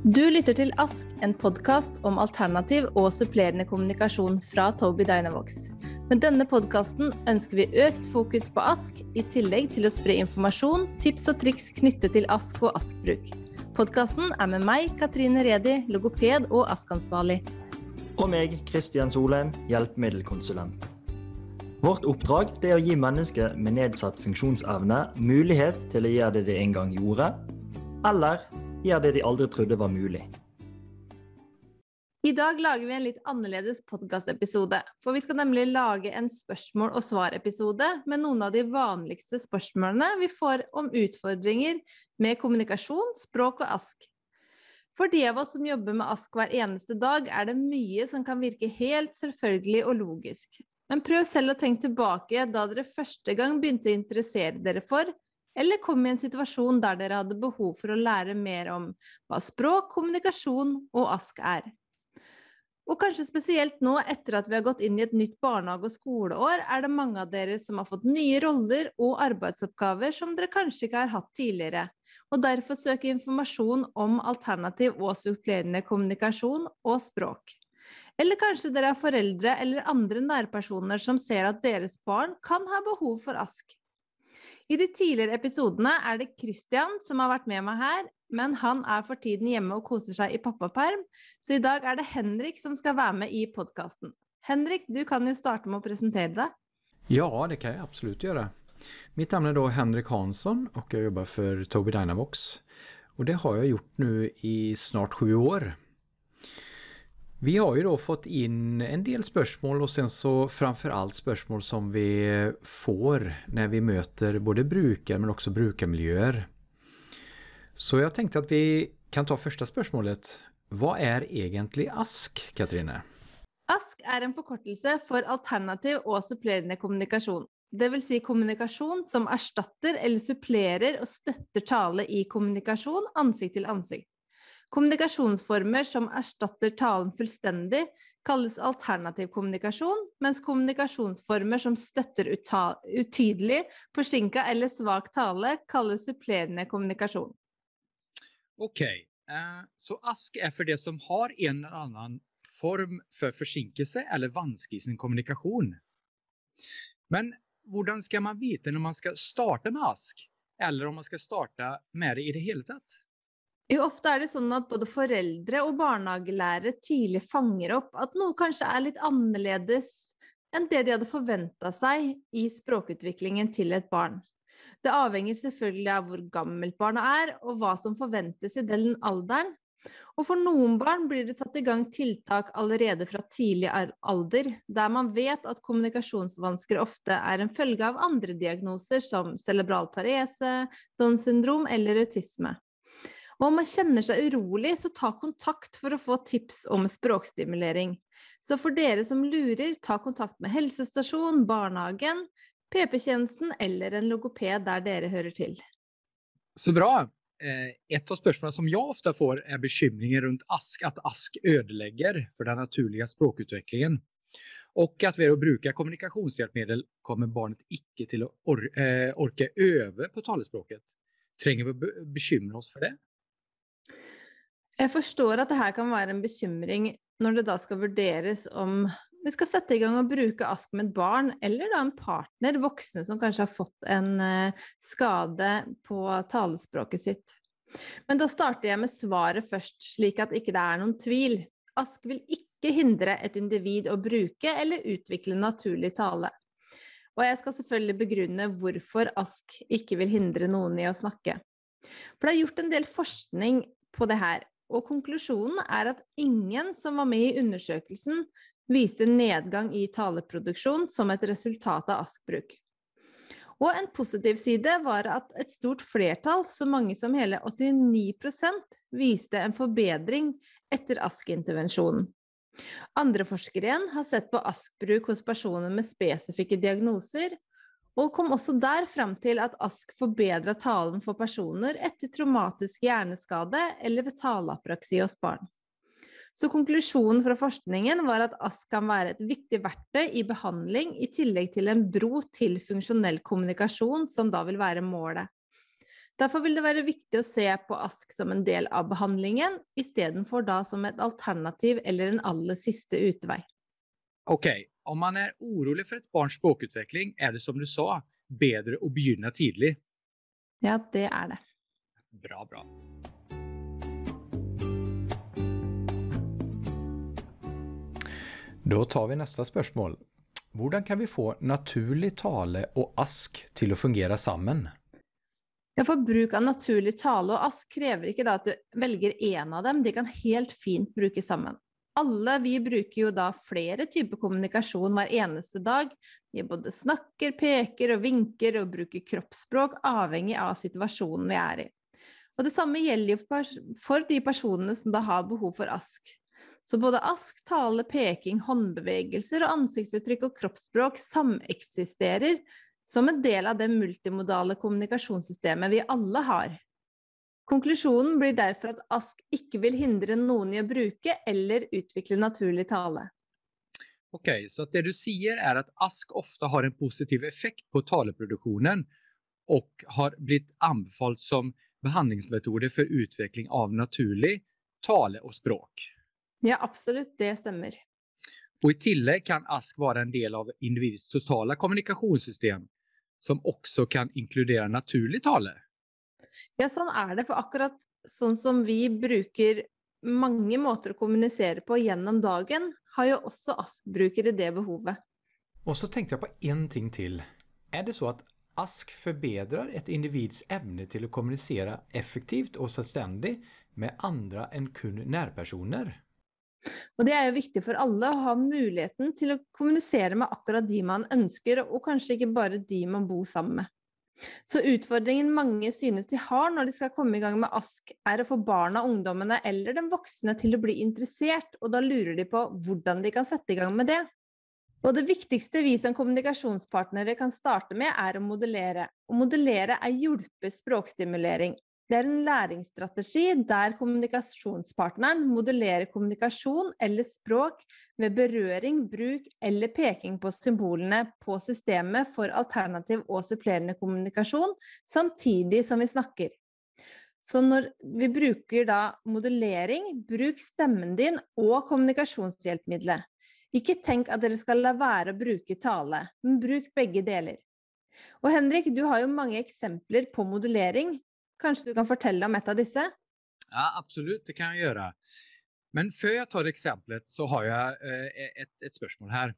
Du lytter til Ask, en podkast om alternativ og supplerende kommunikasjon fra Toby Dynavox. Med denne podkasten ønsker vi økt fokus på Ask, i tillegg til å spre informasjon, tips og triks knyttet til Ask og Ask-bruk. Podkasten er med meg, Katrine Redi, logoped og Ask-ansvarlig. Og meg, Kristian Solheim, hjelpemiddelkonsulent. Vårt oppdrag er å gi mennesker med nedsatt funksjonsevne mulighet til å gjøre det de en gang gjorde, eller gjør det de aldri trodde var mulig. I dag lager vi en litt annerledes podkastepisode. For vi skal nemlig lage en spørsmål- og svar-episode med noen av de vanligste spørsmålene vi får om utfordringer med kommunikasjon, språk og ASK. For de av oss som jobber med ASK hver eneste dag, er det mye som kan virke helt selvfølgelig og logisk. Men prøv selv å tenke tilbake da dere første gang begynte å interessere dere for, eller kom i en situasjon der dere hadde behov for å lære mer om hva språk, kommunikasjon og ASK er. Og kanskje spesielt nå etter at vi har gått inn i et nytt barnehage- og skoleår, er det mange av dere som har fått nye roller og arbeidsoppgaver som dere kanskje ikke har hatt tidligere, og derfor søker informasjon om alternativ og supplerende kommunikasjon og språk. Eller kanskje dere er foreldre eller andre nærpersoner som ser at deres barn kan ha behov for ASK. I de tidligere episodene er det Christian som har vært med meg her, men han er for tiden hjemme og koser seg i pappaperm, så i dag er det Henrik som skal være med i podkasten. Henrik, du kan jo starte med å presentere deg. Ja, det kan jeg absolutt gjøre. Mitt navn er da Henrik Hansson, og jeg jobber for Tobii Dynavox. Og det har jeg gjort nå i snart sju år. Vi har ju då fått inn en del spørsmål, og sen så framfor alt spørsmål som vi får når vi møter både bruker, men også brukermiljøer. Så jeg tenkte at vi kan ta første spørsmålet. Hva er egentlig ASK, Katrine? ASK er en forkortelse for alternativ og supplerende kommunikasjon. Vil si kommunikasjon som erstatter eller supplerer og støtter tale i kommunikasjon ansikt til ansikt. Kommunikasjonsformer som erstatter talen fullstendig, kalles alternativ kommunikasjon, mens kommunikasjonsformer som støtter utydelig, forsinka eller svak tale, kalles supplerende kommunikasjon. Ok, uh, så ASK er for det som har en eller annen form for forsinkelse eller vanske i sin kommunikasjon. Men hvordan skal man vite når man skal starte med ASK, eller om man skal starte med det i det hele tatt? Jo, ofte er det sånn at både foreldre og barnehagelærere tidlig fanger opp at noe kanskje er litt annerledes enn det de hadde forventa seg i språkutviklingen til et barn. Det avhenger selvfølgelig av hvor gammelt barna er, og hva som forventes i den alderen. Og for noen barn blir det satt i gang tiltak allerede fra tidlig alder, der man vet at kommunikasjonsvansker ofte er en følge av andre diagnoser som cerebral parese, Downs syndrom eller autisme. Og om man kjenner seg urolig, så ta kontakt for å få tips om språkstimulering. Så for dere som lurer, ta kontakt med helsestasjon, barnehagen, PP-tjenesten eller en logoped der dere hører til. Så bra. Eh, et av spørsmålene som jeg ofte får, er bekymringer rundt ASK, at ASK ødelegger for den naturlige språkutviklingen. Og at ved å bruke kommunikasjonshjelpemiddel kommer barnet ikke til å eh, orke øve på talespråket. Trenger vi å bekymre oss for det? Jeg forstår at det her kan være en bekymring når det da skal vurderes om vi skal sette i gang og bruke ASK med et barn, eller da en partner, voksne som kanskje har fått en uh, skade på talespråket sitt. Men da starter jeg med svaret først, slik at ikke det er noen tvil. ASK vil ikke hindre et individ å bruke eller utvikle naturlig tale. Og jeg skal selvfølgelig begrunne hvorfor ASK ikke vil hindre noen i å snakke. For det er gjort en del forskning på det her, og konklusjonen er at ingen som var med i undersøkelsen, viste nedgang i taleproduksjon som et resultat av ASK-bruk. Og en positiv side var at et stort flertall, så mange som hele 89 viste en forbedring etter ASK-intervensjonen. Andre forskere igjen har sett på ASK-bruk hos personer med spesifikke diagnoser, og kom også der fram til at ASK forbedra talen for personer etter traumatisk hjerneskade eller ved taleapraksi hos barn. Så konklusjonen fra forskningen var at ASK kan være et viktig verktøy i behandling, i tillegg til en bro til funksjonell kommunikasjon, som da vil være målet. Derfor vil det være viktig å se på ASK som en del av behandlingen, istedenfor da som et alternativ eller en aller siste utvei. Ok, om man er urolig for et barns språkutvikling, er det som du sa, bedre å begynne tidlig. Ja, det er det. Bra, bra. Da tar vi neste spørsmål. Hvordan kan vi få naturlig tale og ASK til å fungere sammen? Ja, for Bruk av naturlig tale og ASK krever ikke at du velger én av dem, de kan helt fint brukes sammen. Alle vi bruker jo da flere typer kommunikasjon hver eneste dag. Vi både snakker, peker og vinker og bruker kroppsspråk avhengig av situasjonen vi er i. Og Det samme gjelder jo for de personene som da har behov for ASK. Så både ask, tale, peking, håndbevegelser og ansiktsuttrykk og kroppsspråk sameksisterer som en del av det multimodale kommunikasjonssystemet vi alle har. Konklusjonen blir derfor at ASK ikke vil hindre noen i å bruke eller utvikle naturlig tale. Ok, Så det du sier er at ASK ofte har en positiv effekt på taleproduksjonen og har blitt anbefalt som behandlingsmetode for utvikling av naturlig tale og språk. Ja, absolutt. Det stemmer. Og I tillegg kan ASK være en del av individets totale kommunikasjonssystem, som også kan inkludere naturlig tale. Ja, sånn er det. For akkurat sånn som vi bruker mange måter å kommunisere på gjennom dagen, har jo også ASK-brukere det behovet. Og så tenkte jeg på én ting til. Er det så at ASK forbedrer et individs evne til å kommunisere effektivt og selvstendig med andre enn kun nærpersoner? Og det er jo viktig for alle å ha muligheten til å kommunisere med akkurat de man ønsker, og kanskje ikke bare de man bor sammen med. Så utfordringen mange synes de har når de skal komme i gang med ASK, er å få barna, ungdommene eller den voksne til å bli interessert, og da lurer de på hvordan de kan sette i gang med det. Og det viktigste vi som kommunikasjonspartnere kan starte med, er å modellere. Å modellere er hjulpet språkstimulering. Det er en læringsstrategi der kommunikasjonspartneren modellerer kommunikasjon eller språk ved berøring, bruk eller peking på symbolene på systemet for alternativ og supplerende kommunikasjon, samtidig som vi snakker. Så når vi bruker da modellering, bruk stemmen din og kommunikasjonshjelpemiddelet. Ikke tenk at dere skal la være å bruke tale, men bruk begge deler. Og Henrik, du har jo mange eksempler på modellering, Kanskje du kan fortelle om et av disse? Ja, absolutt, det kan jeg gjøre. Men før jeg tar eksempelet, så har jeg eh, et, et spørsmål her.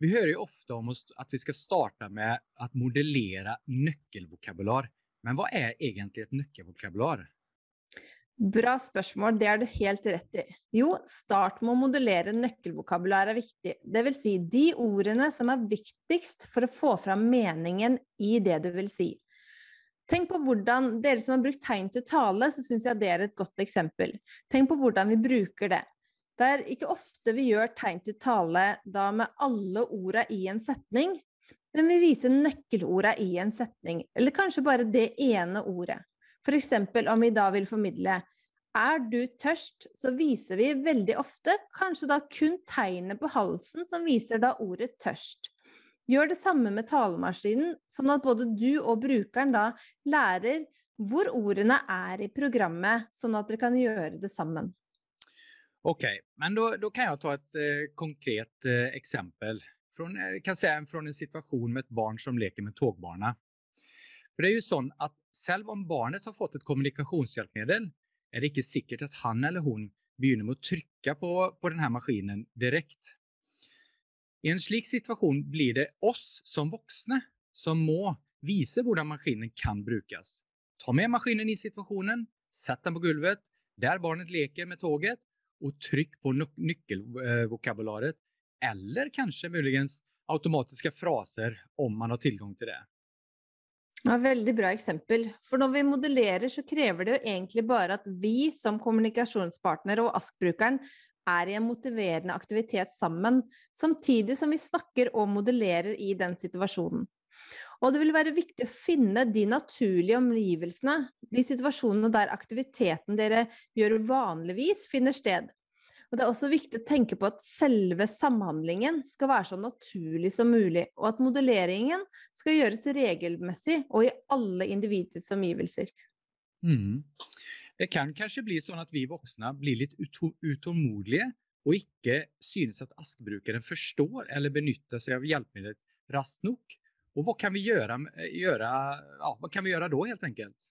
Vi hører jo ofte om at vi skal starte med å modellere nøkkelvokabular. Men hva er egentlig et nøkkelvokabular? Bra spørsmål, det er du helt rett i. Jo, start med å modellere nøkkelvokabular er viktig. Det vil si de ordene som er viktigst for å få fram meningen i det du vil si. Tenk på hvordan, Dere som har brukt tegn til tale, så syns jeg det er et godt eksempel. Tenk på hvordan vi bruker det. Det er ikke ofte vi gjør tegn til tale da med alle orda i en setning, men vi viser nøkkelorda i en setning, eller kanskje bare det ene ordet. Eksempel om vi da vil formidle er du tørst, så viser vi veldig ofte kanskje da kun tegnet på halsen som viser da ordet tørst. Gjør det samme med talemaskinen, sånn at både du og brukeren da lærer hvor ordene er i programmet, sånn at dere kan gjøre det sammen. Ok, men da, kan jeg ta et uh, konkret uh, eksempel. Från, eh, kan si fra en situasjon med et barn som leker med togbarna. For det er jo sånn at selv om barnet har fått et kommunikasjonshjelpemiddel, er det ikke sikkert at han eller hun begynner med å trykke på, på denne maskinen direkte. I en slik situasjon blir det oss som voksne som må vise hvordan maskinen kan brukes. Ta med maskinen i situasjonen, sett den på gulvet der barnet leker med toget, og trykk på nøkkelvokabularet, eller kanskje muligens automatiske fraser om man har tilgang til det. Ja, veldig bra eksempel. For når vi modellerer, så krever det jo egentlig bare at vi som kommunikasjonspartner og ASK-brukeren er i en motiverende aktivitet sammen, samtidig som vi snakker og modellerer i den situasjonen. Og det vil være viktig å finne de naturlige omgivelsene, de situasjonene der aktiviteten dere gjør vanligvis, finner sted. Og Det er også viktig å tenke på at selve samhandlingen skal være så naturlig som mulig, og at modelleringen skal gjøres regelmessig og i alle individets omgivelser. Mm. Det kan kanskje bli sånn at vi voksne blir litt utålmodige og ikke synes at askbrukeren forstår eller benytter seg av hjelpemidlet raskt nok. Og hva kan vi gjøre, gjøre, ja, hva kan vi gjøre da, helt enkelt?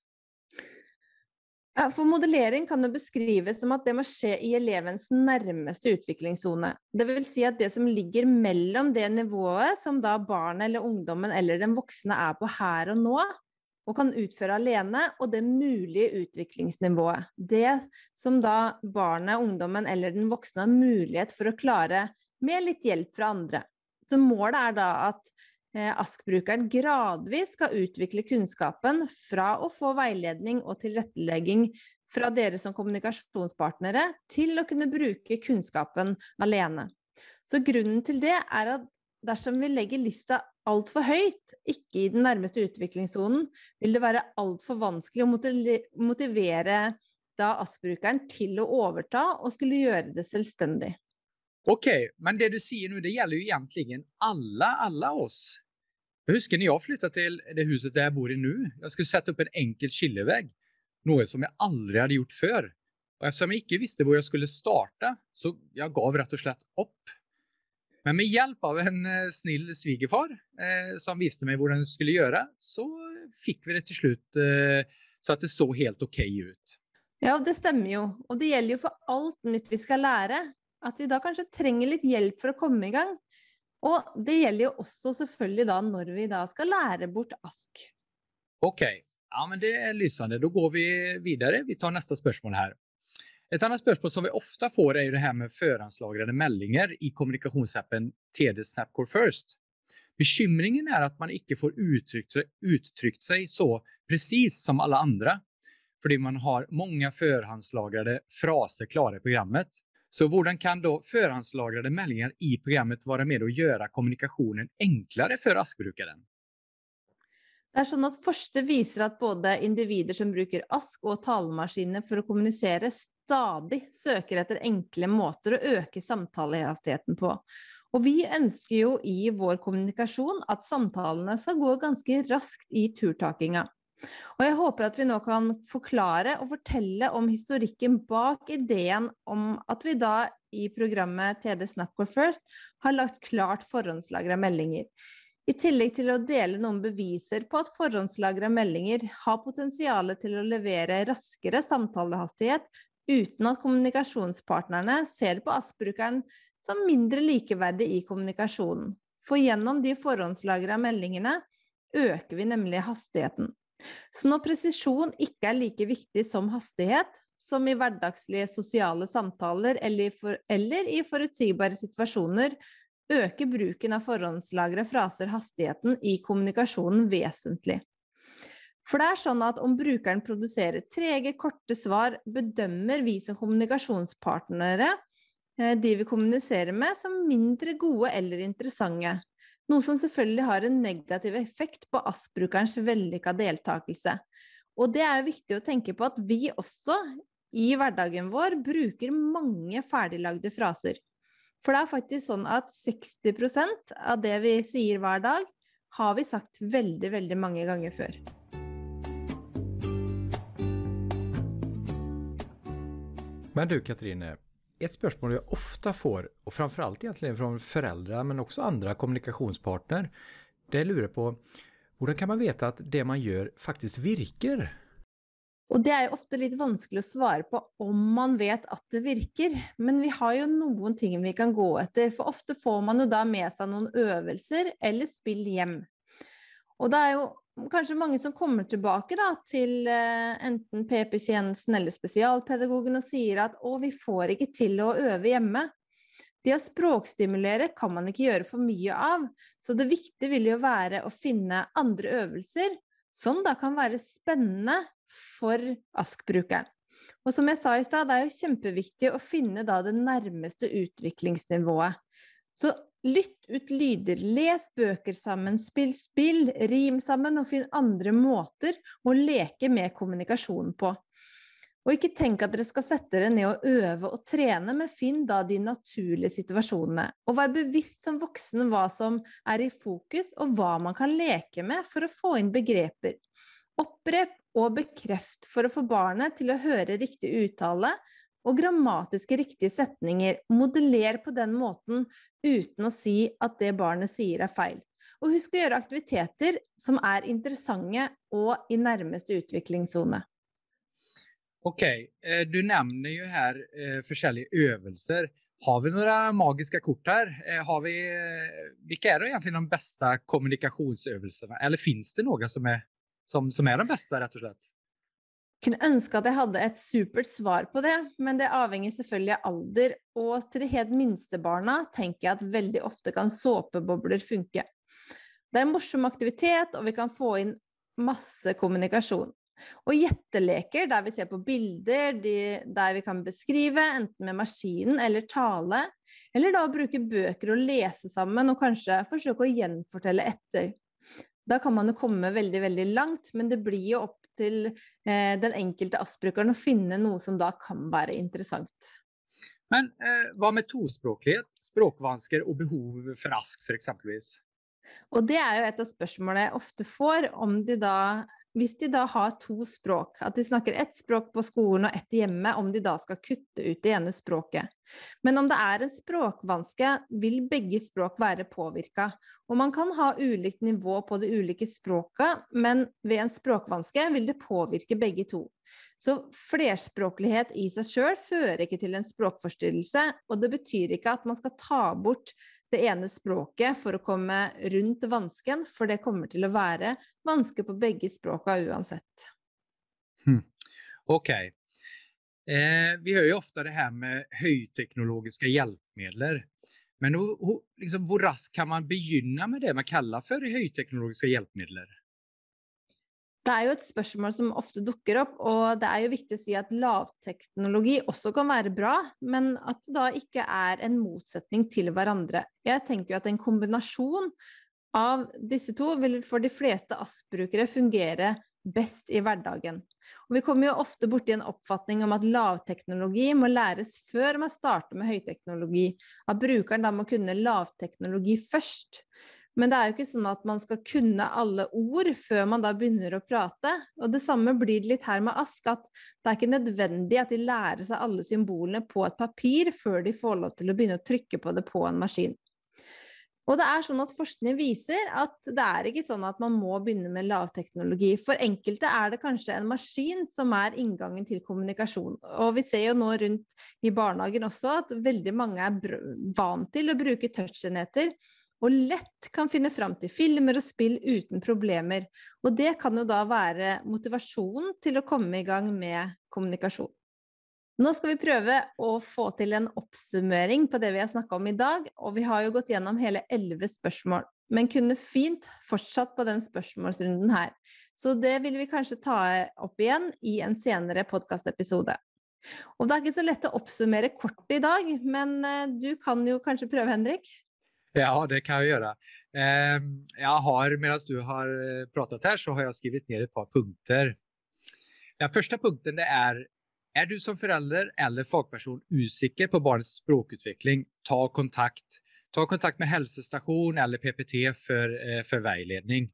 Ja, for modellering kan jo beskrives som at det må skje i elevens nærmeste utviklingssone. Det vil si at det som ligger mellom det nivået som da barnet eller ungdommen eller den voksne er på her og nå, og kan utføre alene, og det mulige utviklingsnivået. Det som da barnet, ungdommen eller den voksne har mulighet for å klare med litt hjelp fra andre. Så målet er da at eh, ASK-brukeren gradvis skal utvikle kunnskapen fra å få veiledning og tilrettelegging fra dere som kommunikasjonspartnere, til å kunne bruke kunnskapen alene. Så grunnen til det er at dersom vi legger lista altfor høyt, ikke i den nærmeste utviklingssonen, vil det være altfor vanskelig å motivere da ASK-brukeren til å overta og skulle gjøre det selvstendig. Ok, men det du sier nå, det gjelder jo egentlig alle, alle oss. Jeg husker når jeg flyttet til det huset der jeg bor i nå. Jeg skulle sette opp en enkel skillevegg, noe som jeg aldri hadde gjort før. Og Eftersom jeg ikke visste hvor jeg skulle starte, så jeg gav rett og slett opp. Men med hjelp av en eh, snill svigerfar eh, som viste meg hvordan jeg skulle gjøre, så fikk vi det til slutt eh, så at det så helt ok ut. Ja, det stemmer jo. Og det gjelder jo for alt nytt vi skal lære. At vi da kanskje trenger litt hjelp for å komme i gang. Og det gjelder jo også selvfølgelig da når vi da skal lære bort ask. Ok, ja, men det er lysende. Da går vi videre. Vi tar neste spørsmål her. Et annet spørsmål som vi ofte får, er jo det her med forhåndslagrede meldinger i kommunikasjonsappen TD Snapcore First. Bekymringen er at man ikke får uttrykt, uttrykt seg så presis som alle andre, fordi man har mange forhåndslagrede fraser klare i programmet. Så hvordan kan da forhåndslagrede meldinger i programmet være med å gjøre kommunikasjonen enklere for ASK-brukeren? Det er sånn at Forste viser at både individer som bruker ASK og talemaskiner for å kommunisere, stadig søker etter enkle måter å øke samtalehastigheten på. Og vi ønsker jo i vår kommunikasjon at samtalene skal gå ganske raskt i turtakinga. Og jeg håper at vi nå kan forklare og fortelle om historikken bak ideen om at vi da i programmet TD Snapcore First har lagt klart forhåndslagra meldinger. I tillegg til å dele noen beviser på at forhåndslagra meldinger har potensial til å levere raskere samtalehastighet uten at kommunikasjonspartnerne ser på ASP-brukeren som mindre likeverdig i kommunikasjonen. For gjennom de forhåndslagra meldingene øker vi nemlig hastigheten. Så når presisjon ikke er like viktig som hastighet, som i hverdagslige sosiale samtaler eller for, eller i forutsigbare situasjoner, øker bruken av forhåndslagra fraser hastigheten i kommunikasjonen vesentlig. For det er sånn at om brukeren produserer trege, korte svar, bedømmer vi som kommunikasjonspartnere eh, de vi kommuniserer med, som mindre gode eller interessante. Noe som selvfølgelig har en negativ effekt på ASK-brukerens vellykka deltakelse. Og det er viktig å tenke på at vi også i hverdagen vår bruker mange ferdiglagde fraser. For det er faktisk sånn at 60% av det vi sier hver dag, har vi sagt veldig, veldig mange ganger før. Men du Katrine, et spørsmål jeg ofte får, og framfor alt egentlig fra foreldre, men også andre kommunikasjonspartner, det lurer på hvordan kan man vite at det man gjør faktisk virker? Og det er jo ofte litt vanskelig å svare på om man vet at det virker, men vi har jo noen ting vi kan gå etter, for ofte får man jo da med seg noen øvelser eller spill hjem. Og det er jo kanskje mange som kommer tilbake da, til uh, enten PP-tjenesten eller spesialpedagogen og sier at å, vi får ikke til å øve hjemme. Det å språkstimulere kan man ikke gjøre for mye av, så det viktige vil jo være å finne andre øvelser som da kan være spennende for ASK-brukeren. Og som jeg sa i stad, det er jo kjempeviktig å finne da det nærmeste utviklingsnivået. Så lytt ut lyder, les bøker sammen, spill spill, rim sammen, og finn andre måter å leke med kommunikasjonen på. Og ikke tenk at dere skal sette dere ned og øve og trene, men finn da de naturlige situasjonene. Og vær bevisst som voksen hva som er i fokus, og hva man kan leke med for å få inn begreper. Opprep og bekreft for å få barnet til å høre riktig uttale og grammatiske riktige setninger. Modeller på den måten uten å si at det barnet sier er feil. Og husk å gjøre aktiviteter som er interessante og i nærmeste utviklingssone. Ok, eh, du nevner jo her eh, forskjellige øvelser. Har vi noen magiske kort her? Eh, har vi, hvilke er egentlig de beste kommunikasjonsøvelsene? Eller fins det noen som er, som, som er den beste, rett og slett? kunne ønske at jeg hadde et supert svar på det, men det avhenger selvfølgelig av alder, og til de helt minste barna tenker jeg at veldig ofte kan såpebobler funke. Det er en morsom aktivitet, og vi kan få inn masse kommunikasjon. Og gjetteleker der vi ser på bilder, de, der vi kan beskrive, enten med maskinen eller tale, eller da bruke bøker og lese sammen, og kanskje forsøke å gjenfortelle etter. Da kan man jo komme veldig, veldig langt, men det blir jo opp til eh, den enkelte ASP-brukeren å finne noe som da kan være interessant. Men eh, hva med tospråklighet, språkvansker og behov for ASK f.eks.? Og det er jo et av spørsmålene jeg ofte får, om de da hvis de da har to språk, at de snakker ett språk på skolen og ett hjemme, om de da skal kutte ut det ene språket. Men om det er en språkvanske, vil begge språk være påvirka. Og man kan ha ulikt nivå på de ulike språka, men ved en språkvanske vil det påvirke begge to. Så flerspråklighet i seg sjøl fører ikke til en språkforstyrrelse, og det betyr ikke at man skal ta bort det ene språket for å komme rundt vansken, for det kommer til å være vanske på begge språka uansett. Hmm. Ok. Eh, vi hører jo ofte det her med høyteknologiske hjelpemidler. Men liksom, hvor raskt kan man begynne med det man kaller for høyteknologiske hjelpemidler? Det er jo et spørsmål som ofte dukker opp, og det er jo viktig å si at lavteknologi også kan være bra, men at det da ikke er en motsetning til hverandre. Jeg tenker jo at en kombinasjon av disse to vil for de fleste ASK-brukere fungere best i hverdagen. Og vi kommer jo ofte borti en oppfatning om at lavteknologi må læres før man starter med høyteknologi, at brukeren da må kunne lavteknologi først. Men det er jo ikke sånn at man skal kunne alle ord før man da begynner å prate. Og det samme blir det litt her med Ask, at det er ikke nødvendig at de lærer seg alle symbolene på et papir før de får lov til å begynne å trykke på det på en maskin. Og det er sånn at Forskning viser at det er ikke sånn at man må begynne med lavteknologi. For enkelte er det kanskje en maskin som er inngangen til kommunikasjon. Og vi ser jo nå rundt i barnehagen også at veldig mange er vant til å bruke touchenheter og lett kan finne fram til filmer og spill uten problemer. Og det kan jo da være motivasjonen til å komme i gang med kommunikasjon. Nå skal vi prøve å få til en oppsummering på det vi har snakka om i dag, og vi har jo gått gjennom hele elleve spørsmål, men kunne fint fortsatt på den spørsmålsrunden her. Så det vil vi kanskje ta opp igjen i en senere podkastepisode. Og det er ikke så lett å oppsummere kort i dag, men eh, du kan jo kanskje prøve, Henrik? Ja, det kan jeg gjøre. Jeg har, Mens du har eh, pratet her, så har jeg skrevet ned et par punkter. Den første punkten det er er du som forelder eller fagperson usikker på barnets språkutvikling, ta kontakt. Ta kontakt med helsestasjon eller PPT for, eh, for veiledning.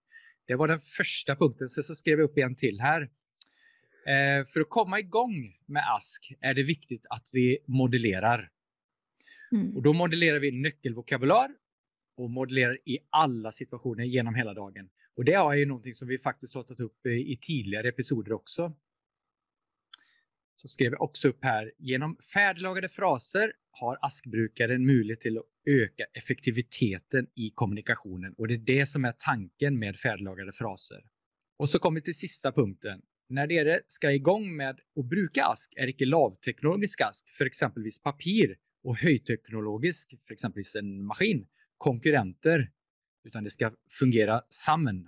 Det var den første punkten. Så, så skrev jeg opp en til her. Eh, for å komme i gang med ASK er det viktig at vi modellerer. Mm. Og Da modellerer vi nøkkelvokabular og modellerer i alle situasjoner gjennom hele dagen. Og Det er jo noe som vi faktisk har tatt opp i tidligere episoder også. Så skrev jeg også opp her gjennom ferdiglagede fraser har askbrukeren mulighet til å øke effektiviteten i kommunikasjonen. Og Det er det som er tanken med ferdiglagede fraser. Og så kommer vi til siste punkten. Når dere skal i gang med å bruke ask, er ikke lavteknologisk ask, f.eks. papir, og høyteknologisk, f.eks. en maskin, konkurrenter, utan det skal fungere sammen.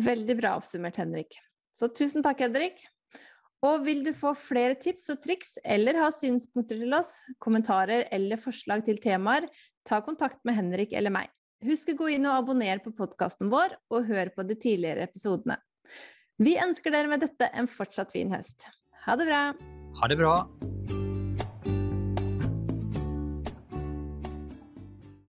Veldig bra oppsummert, Henrik. Så tusen takk, Henrik. Og vil du få flere tips og triks eller ha synspunkter til oss, kommentarer eller forslag til temaer, ta kontakt med Henrik eller meg. Husk å gå inn og abonnere på podkasten vår, og hør på de tidligere episodene. Vi ønsker dere med dette en fortsatt fin høst. Ha det bra! Ha det bra!